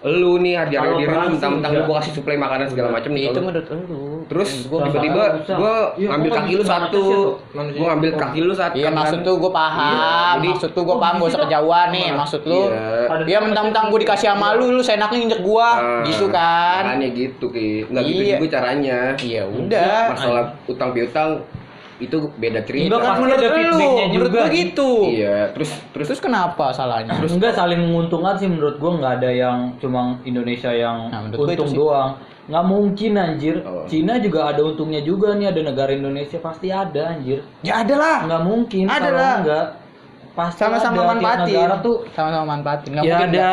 lu nih harga diri lu mentang-mentang lu enggak. gue kasih suplai makanan segala macam nih Itu menurut lu. terus Gua tiba-tiba gue Iya, ngambil kaki lu satu gue ngambil kaki lu satu Iya maksud tuh gue paham, Iya, jadi- maksud tuh gue paham gak usah kejauhan nih, maksud lu. Iya. Iya mentang-mentang gue dikasih sama lu, lu seenaknya injek gua, Ah, gitu kan? makanya gitu ki nggak gitu Iya. juga caranya Iya udah. masalah utang piutang itu beda cerita Enggak, Kan menurut ada lu, menurut gua sih. gitu. iya terus terus Terus kenapa salahnya? Terus enggak saling menguntungkan sih menurut gua nggak ada yang cuma Indonesia yang Nah, untung doang. Nggak mungkin anjir. Oh. Cina juga ada untungnya juga nih ada negara Indonesia pasti ada anjir. Ya ada lah. Nggak mungkin Ada lah. enggak. Pasti Sama-sama manfaatin. negara tuh Sama-sama manfaatin. Nggak ya mungkin ada.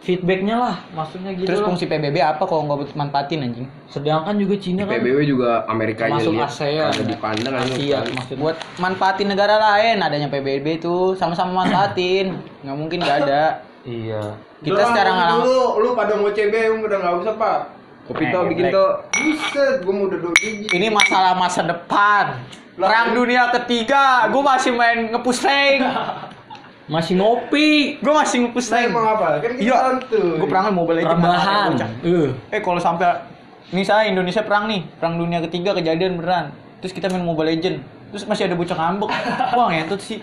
Feedbacknya lah maksudnya gitu Terus lah. fungsi PBB apa kalau nggak manfaatin anjing? Sedangkan juga Cina kan PBB juga Amerika aja Masuk ASEAN. ada dipandang aja Asia kan. maksudnya. Buat manfaatin negara lain adanya PBB itu sama-sama manfaatin. Nggak mungkin nggak ada. Iya. Kita secara nggak Lu, lu pada mau CB udah nggak usah pak. kopi Eh, tuh bikin tuh Buset, gua mau udah dua biji. ini masalah masa depan. Perang dunia ketiga, gue masih main ngepush rank. Masih ngopi. Gue masih ngepush Nah, emang apa? Kan kita Iya, santuy. gue perang Mobile Legends. Rebahan. Bocah. Eh. Eh kalau sampai misalnya Indonesia perang nih, perang dunia ketiga kejadian beneran. Terus kita main Mobile Legend. Terus masih ada bocah ngambek. Wah, ngentut sih.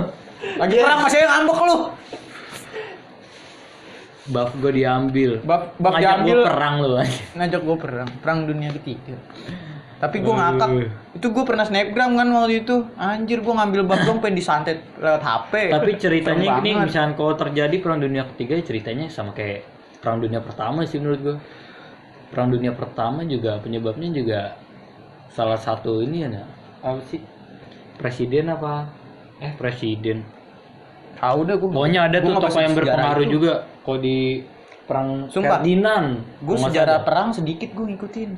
Lagi perang masih ada ngambek lu. Buff gue diambil. Bab bab Ngajak diambil gua perang lu anjir. ngajak gue perang, perang dunia ketiga. Tapi gue ngakak. Itu gue pernah snapgram kan waktu itu. Anjir gue ngambil bab dong pengen disantet lewat HP. Tapi ceritanya ini misalnya kalau terjadi perang dunia ketiga ya ceritanya sama kayak perang dunia pertama sih menurut gua. Perang dunia pertama juga penyebabnya juga salah satu ini ya apa sih? Presiden apa? Eh presiden. Tahu deh gue. Pokoknya ada tuh tokoh yang berpengaruh juga kalau di perang Sumpah. Ferdinand. Gue sejarah salah. perang sedikit gue ngikutin.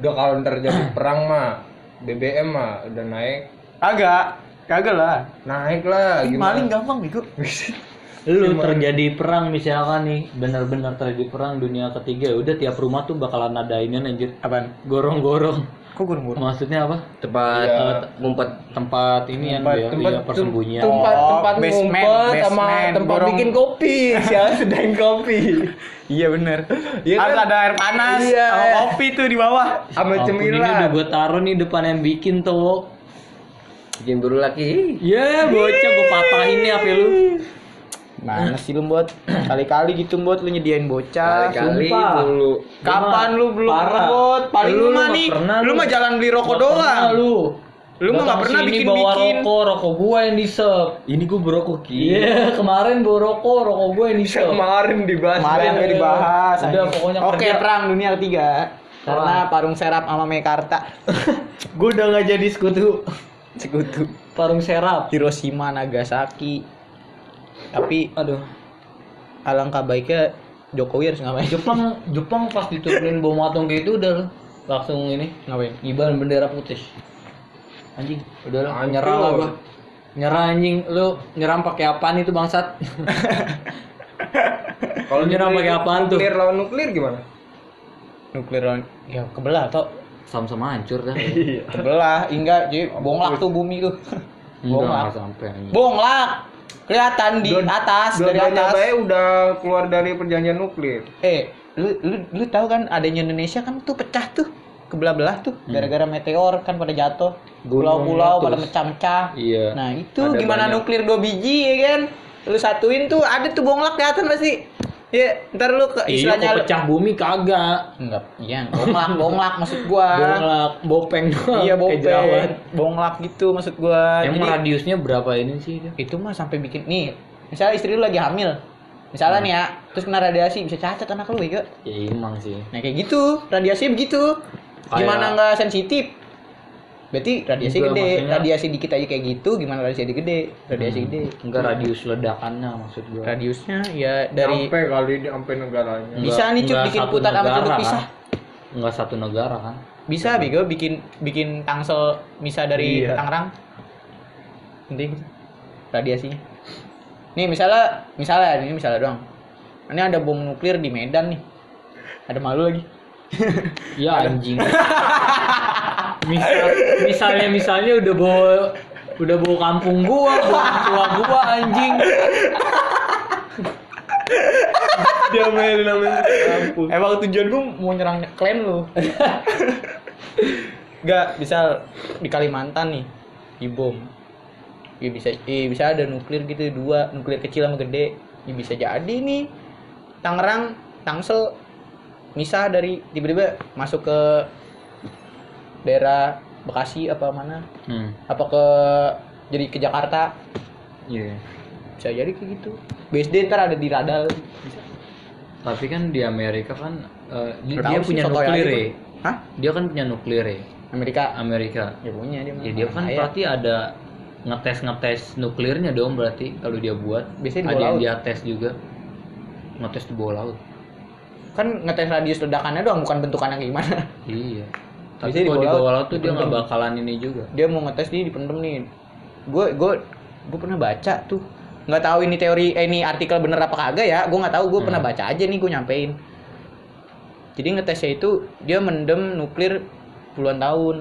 Udah kalau ntar jadi perang mah BBM mah udah naik. Kagak, kagak lah. Naik lah Ih, gimana? Maling gampang bego. lu terjadi perang misalkan nih benar-benar terjadi perang dunia ketiga ya udah tiap rumah tuh bakalan ada ini anjir Apaan? gorong-gorong Kok gue nunggu? maksudnya apa tempat Iya. eh, ngumpet tempat ini yang Tempat- ya, tempat- iya, persembunyian tempat Oh, tempat basement, ngumpet sama tempat gorong. bikin kopi siapa sedain kopi Iya bener. Iya Harus kan? ada air panas Iya. sama kopi tuh di bawah. sama Ampun, ini udah cemilan gue taruh nih depan yang bikin tuh bikin baru lagi ya bocah gue patahin nih apa lu Mana sih lu buat kali-kali gitu buat lu nyediain bocah. kali-kali dulu Kapan lu belum Parah. buat? Paling Lu- mah nih, lu mah jalan beli rokok doang. lu Lu mah Datang pernah bikin-bikin. bawa rokok rokok gue yang di sep ini gue berokok ki iya kemarin bawa rokok rokok gue yang di sep kemarin dibahas Kemarin udah dibahas. Udah, pokoknya Oke, perang dunia ketiga. Karena parung serap sama Mekarta. gue udah nggak jadi sekutu Sekutu. parung serap Hiroshima, Nagasaki. Tapi aduh alangkah baiknya Jokowi harus ngapain? Jepang Jepang pas diturunin bom atom kayak itu udah langsung ini Ngapain? ngibarin bendera putih anjing udah lah nyerah lah gua nyerah anjing lu nyerang pakai apaan itu bangsat kalau Lu nyerang pakai apaan tuh? nuklir lawan nuklir gimana Nuklir ya kebelah toh. sama-sama hancur dah Kebelah, enggak, jadi bonglak tuh bumi tuh. bonglak. sampai Bonglak. Kelihatan di Dua- atas, dari atas. bae udah keluar dari perjanjian nuklir Eh, lu lu lu tahu kan adanya Indonesia kan tuh pecah tuh. Kebelah-belah tuh gara-gara meteor kan pada jatuh. Pulau-pulau pada mecah-mecah. iya Nah, itu Ada gimana banyak. nuklir dua biji ya kan? Lu satuin tuh ada tuh bonglak kelihatan pasti. Iya, ntar lu ke Iya, istilahnya kok pecah bumi kagak. enggak, iya, bonglak, bonglak maksud gua. Bonglak, bopeng doang. Iya, bopeng. Bonglak gitu maksud gua. Emang Jadi, radiusnya berapa ini sih itu mah sampai bikin nih, misalnya istri lu lagi hamil. Misalnya nih ya, terus kena radiasi bisa cacat anak lu ya. Ya emang sih. Nah, kayak gitu, radiasi begitu. Gimana Kayak- nggak sensitif? Berarti radiasi Enggak, gede, maksudnya- radiasi dikit aja kayak gitu, gimana radiasi gede? Radiasi Hmm. gede. Enggak radius ledakannya maksud gua. Radiusnya ya dari sampai kali di sampai negaranya Enggak- Bisa nih, Cuk, bikin putar sama tutup pisah. Kan? Enggak satu negara kan? bisa bego bikin bikin tangsel misa dari Iya. Tangerang. Penting radiasinya. Nih misalnya misalnya ini misalnya doang. Ini ada bom nuklir di Medan nih. Ada malu lagi. Ya anjing. Misal, misalnya misalnya udah bawa udah bawa kampung gua, bawa tua gua anjing. dia main namanya kampus Emang tujuan gue mau nyerang klan lu. Enggak, bisa di Kalimantan nih di bom. Ya bisa eh, bisa ada nuklir gitu dua, nuklir kecil sama gede. Ya bisa jadi nih. Tangerang, Tangsel misah dari tiba-tiba masuk ke daerah Bekasi apa mana? Hmm. Apa ke jadi ke Jakarta? Iya. Bisa jadi kayak gitu. BSD ntar ada di radar. Bisa. Tapi kan di Amerika kan eh, dia, punya nuklir ya. Hah? Dia kan punya nuklir ya. Amerika? Amerika. Ya punya dia. Ya dia kan berarti ada ngetes ngetes nuklirnya dong berarti kalau dia buat. Biasanya di ada yang laut. dia tes juga. Ngetes di bawah laut. kan ngetes radius ledakannya doang bukan bentukannya kayak gimana Iya. Tapi kalau di bawah laut, tuh dia nggak bakalan ini juga. dia mau ngetes nih dipendem nih gue gue gue pernah baca tuh nggak tahu ini teori eh, ini artikel bener apa kagak ya gue nggak tahu gue pernah Hmm. baca aja nih gue nyampein jadi ngetesnya itu dia mendem nuklir puluhan tahun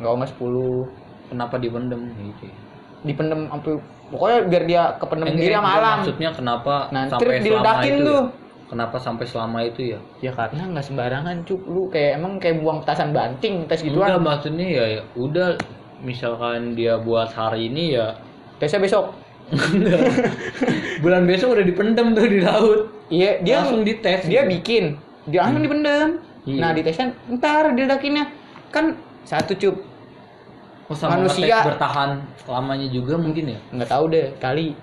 nggak nggak 10 Kenapa dipendem gitu? ya. dipendem sampai pokoknya biar dia kependem Enggak, diri sama enggak, alam Maksudnya kenapa Nah, sampai diledakin itu? tuh. Ya? Kenapa sampai selama itu ya? ya karena nggak sembarangan cuk lu kayak emang kayak buang petasan banting tes Enggak, gituan maksudnya ya, ya udah misalkan dia buat hari ini ya tesnya besok bulan besok udah dipendem tuh di laut. iya dia Langsung dites. dia gitu. bikin dia langsung dipendam Iya. nah ditesnya ntar diledakinnya kan satu cup Oh, sama manusia- bertahan lamanya juga mungkin ya? nggak tahu deh kali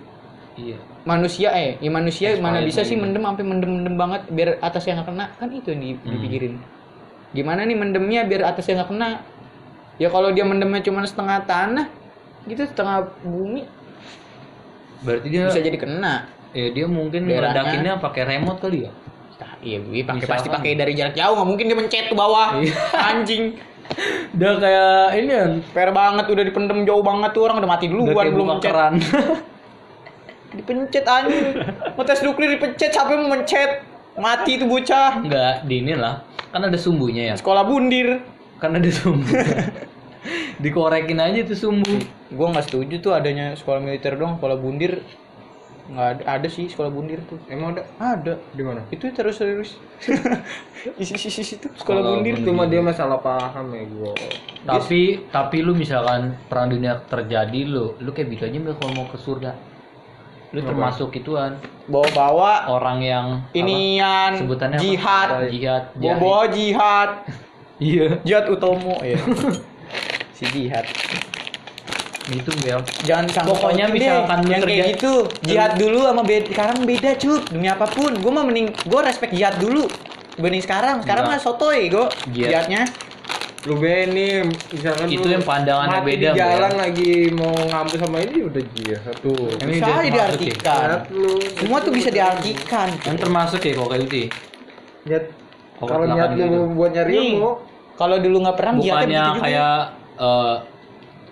Iya. Manusia eh ya manusia Expired mana bisa sih lagi. mendem sampai mendem mendem banget biar atasnya nggak kena kan itu yang di- Hmm. dipikirin gimana nih mendemnya biar atasnya nggak kena ya kalau dia mendemnya cuma setengah tanah gitu setengah bumi Berarti dia bisa jadi kena ya dia mungkin meledakinnya pakai remote kali ya? Nah, iya gue pakai Misalkan. pasti pakai dari jarak jauh nggak mungkin dia mencet ke bawah Iya. anjing Udah kayak ini kan. fair banget udah dipendem jauh banget tuh orang udah mati duluan belum mencet. dipencet anjing ngetes nuklir dipencet siapa yang mau mencet mati itu bocah Enggak, di inilah. Kan ada sumbunya ya. sekolah bundir Kan ada sumbu. Dikorekin aja tuh sumbu. gue nggak setuju tuh adanya sekolah militer dong sekolah bundir nggak ada, ada sih sekolah bundir tuh emang ada ada di mana itu terus terus isi isi isi itu sekolah Sekolah bundir bundir. cuma dia masalah paham ya gua Tapi tapi lu misalkan perang dunia terjadi lu, lu kayak gitu aja kalau mau ke surga. Lu termasuk ituan. Bawa bawa orang yang apa? inian. Sebutannya apa? jihad. Jihad. Bawa bawa jihad. Iya. Jihad utomo ya si jihad. Gitu Mil. jangan sangka Pokoknya misalkan yang kayak gitu. Jihad dulu sama beda sekarang beda cup demi apa pun. Gue mau mending gue respect jihad dulu dibanding sekarang. Sekarang mah sotoy gue Jihad. jihadnya lu nih misalkan Itu lu yang pandangannya mati beda, di jalan Bel. lagi mau ngampus sama ini udah jihad tuh Ini bisa aja diartikan Jihad lu semua tuh bisa diartikan Yang termasuk ya kalau kayak gitu. ya? niat kalau niat lu gitu. buat nyari ilmu kalau dulu nggak perang jihadnya Bukannya kayak eh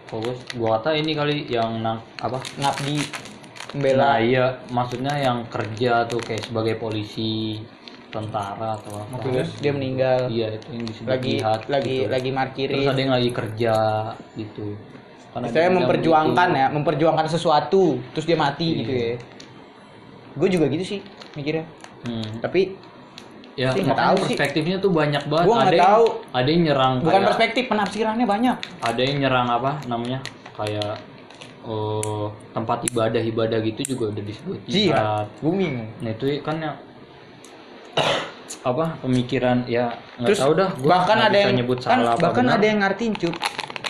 fokus gua kata ini kali yang nang apa? ngabdi Nah, membela iya, maksudnya yang kerja tuh kayak sebagai polisi, tentara atau apa. terus dia meninggal Iya, itu yang disebut lagi jihad, lagi gitu. lagi Terus markirin ada yang lagi kerja gitu. Karena saya memperjuangkan gitu. ya memperjuangkan sesuatu terus dia mati Iya. gitu ya gue juga gitu sih mikirnya Hmm. tapi Ya, Sih, nggak makanya tahu sih. perspektifnya tuh banyak banget. Gua ada yang, tahu. ada yang nyerang bukan kayak, perspektif penafsirannya banyak ada yang nyerang apa namanya? Kayak oh, tempat ibadah ibadah gitu juga udah disebut Jihad. jihad Booming. nah itu kan yang apa pemikiran ya nggak tahu dah gua bahkan ada yang nyebut kan salah bahkan benar. ada yang ngartiin cup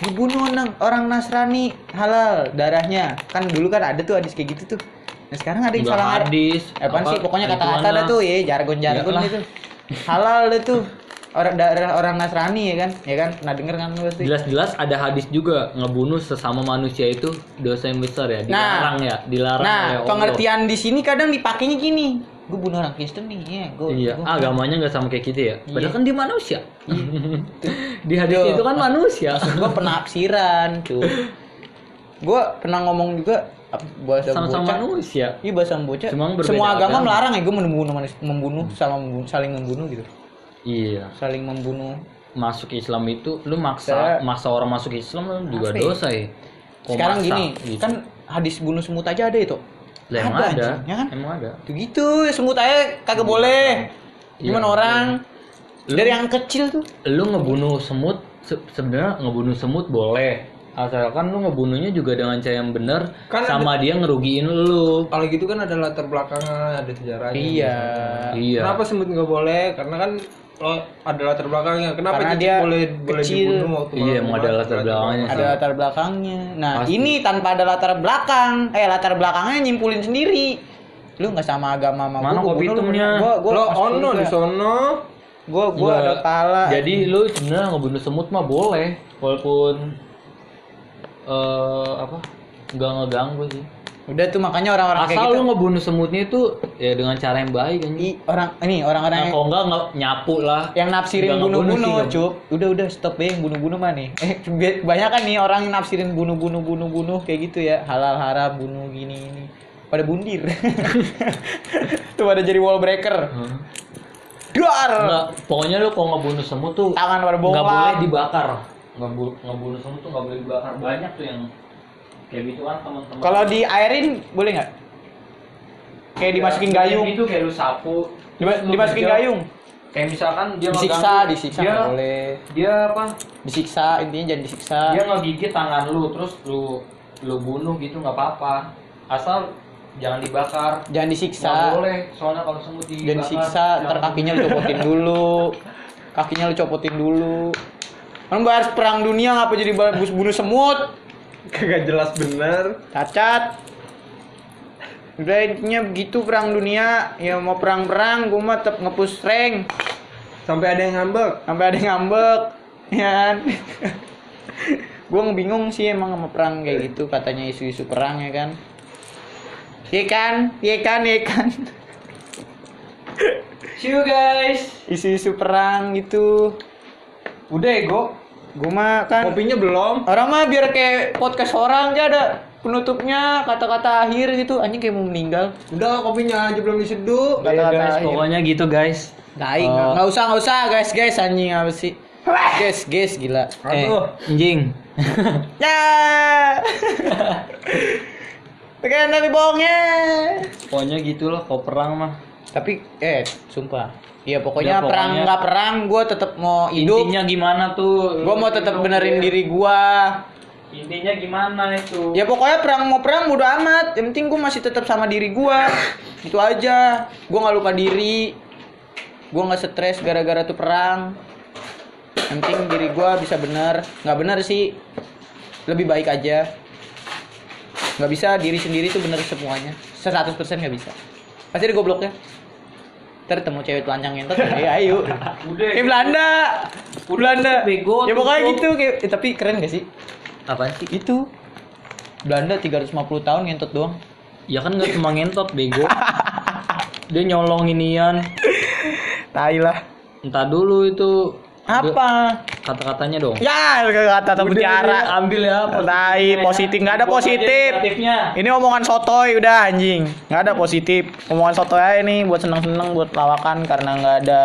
ngebunuh orang, orang Nasrani halal darahnya. Kan dulu kan ada tuh hadis kayak gitu tuh. Nah sekarang ada yang Nggak salah hadis eh, apa, sih? Pokoknya kata-kata ada tuh ya jargon jargon Iyalah. itu halal deh tuh. Orang darah orang Nasrani ya kan? Ya kan? Pernah denger kan lu pasti? Jelas-jelas ada hadis juga ngebunuh sesama manusia itu dosa yang besar ya dilarang ya dilarang nah Allah. pengertian di sini kadang dipakainya gini gue bunuh orang Kristen nih ya gue Iya, agamanya nggak sama kayak gitu ya. Padahal Iya. kan dia manusia. Di hadis Tuh, itu kan manusia. gue penafsiran cuy gue pernah ngomong juga bahasa Sama-sama bocah manusia. Iya bahasa bocah. Cuma Semua agama agama. melarang ya gue membunuh membunuh sama membunuh, saling membunuh gitu. Iya. Saling membunuh. Masuk Islam itu lu Saya- maksa maksa orang masuk Islam lu juga ya? dosa ya. Kok Sekarang maksa, gini, gitu. kan hadis bunuh semut aja ada itu. Lah, emang ada, ada, ya kan? emang ada. Tuh gitu, semut aja kagak boleh. Iya, Gimana orang? Lu- Dari yang kecil tuh. Lu ngebunuh semut se- sebenarnya ngebunuh semut boleh. Asalkan lu ngebunuhnya juga dengan cara yang benar Kan sama dia ngerugiin lu. Kalau gitu kan ada latar belakangnya, ada sejarahnya. Iya. Iya. Kenapa semut nggak boleh? Karena kan lo ada latar belakangnya. Kenapa Karena dia boleh boleh kecil. dibunuh waktu Iya, emang ada latar belakangnya. Ada latar belakangnya. Nah, Pasti. ini tanpa ada latar belakang. Eh, latar belakangnya nyimpulin sendiri. Lu nggak sama agama sama Mana gua, kopi gua bunuh lu. hitamnya? Gua gua Lo ono di sono. Gua gua ada pala. Jadi lu sebenarnya ngebunuh semut mah boleh, walaupun eh apa? nggak ngeganggu sih. Udah tuh makanya orang-orang kayak Asal gitu. lu ngebunuh semutnya itu ya dengan cara yang baik kan. Orang ini orang-orang Nah, yang, kalau enggak nggak nyapu lah. yang nafsirin Nggak bunuh-bunuh, cup. Udah udah stop deh yang bunuh-bunuh mah nih. Eh, banyak kan nih orang yang nafsirin bunuh-bunuh bunuh-bunuh kayak gitu ya. Halal haram bunuh gini ini. Pada bundir. tuh pada jadi wall breaker. Hah? Duar. Enggak, pokoknya lu kalau ngebunuh semut tuh Tangan pada nggak bola. boleh dibakar. Ngebu- ngebunuh semut tuh nggak boleh dibakar. Banyak tuh yang kayak gitu kan teman-teman. Kalau di airin boleh nggak? Kayak dimasukin Ya, gayung. Gitu kayak lu sapu. Lu dimasukin genjot. gayung. Kayak misalkan dia Disiksa, ngeganggu, disiksa dia, nggak boleh. Dia apa? Disiksa, intinya jangan disiksa. dia ngegigit tangan lu terus lu lu bunuh gitu nggak apa-apa asal jangan dibakar Jangan nggak disiksa. boleh soalnya kalau semut dibakar Dan siksa, ntar jangan kakinya lu copotin dulu. Kakinya lu copotin dulu. Kan bahas perang dunia ngapa jadi bunuh semut? Kagak jelas bener. Cacat. Udah intinya begitu perang dunia. Ya mau perang-perang gua mah tetap ngepush rank. Sampai ada yang ngambek. Sampai ada yang ngambek. Ya kan? gua bingung sih emang sama perang kayak gitu katanya isu-isu perang ya kan. Iya kan? Iya kan? Iya kan? see you guys Isu-isu perang gitu. Udah ego. Gua mah kan Kopinya belum. Orang mah biar kayak podcast orang aja ada penutupnya kata-kata akhir gitu anjing kayak mau meninggal. Udah kopinya aja belum diseduh. Kata-kata Ya, guys akhir. pokoknya gitu guys Daing, Oh. nggak usah nggak usah guys guys anjing apa sih? Guys guys gila. eh Aduh. anjing Ya. Tekan tapi bohongnya. pokoknya gitulah kalau perang mah Tapi eh sumpah. Iya pokoknya, Ya, perang pokoknya- nggak perang gue tetap mau hidup. intinya gimana tuh Gue mau tetap benerin diri gue. intinya gimana itu Ya pokoknya perang mau perang bodo amat. Yang penting gue masih tetap sama diri gue. Itu aja. Gue nggak lupa diri. Gue nggak stres gara-gara tuh perang. Yang penting diri gue bisa bener. Nggak bener sih. Lebih baik aja. Nggak bisa diri sendiri tuh bener semuanya. 100% nggak bisa. Pasti ada gobloknya. Ntar temu cewek telanjang ngentot, ya ayo. udah Kayak Belanda. Belanda. bego, Ya pokoknya gitu. Kayak, eh, tapi keren gak sih? apaan sih itu Belanda 350 tahun ngentot doang ya kan nggak cuma ngentot bego dia nyolong inian tai lah entah dulu itu apa? kata-katanya dong. Ya kata kata Udah, mutiara. ambil ya tai positif. Nggak ada positif. ini omongan sotoy udah anjing. Nggak ada positif. Omongan sotoy aja nih buat seneng seneng buat lawakan karena nggak ada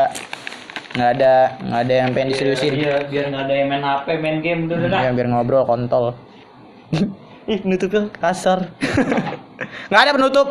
nggak ada nggak ada yang pengen diseriusin. Iya, biar nggak ada yang main HP, main game udah udah. dah. ya biar ngobrol kontol. Ih penutupnya kasar. Nggak ada penutup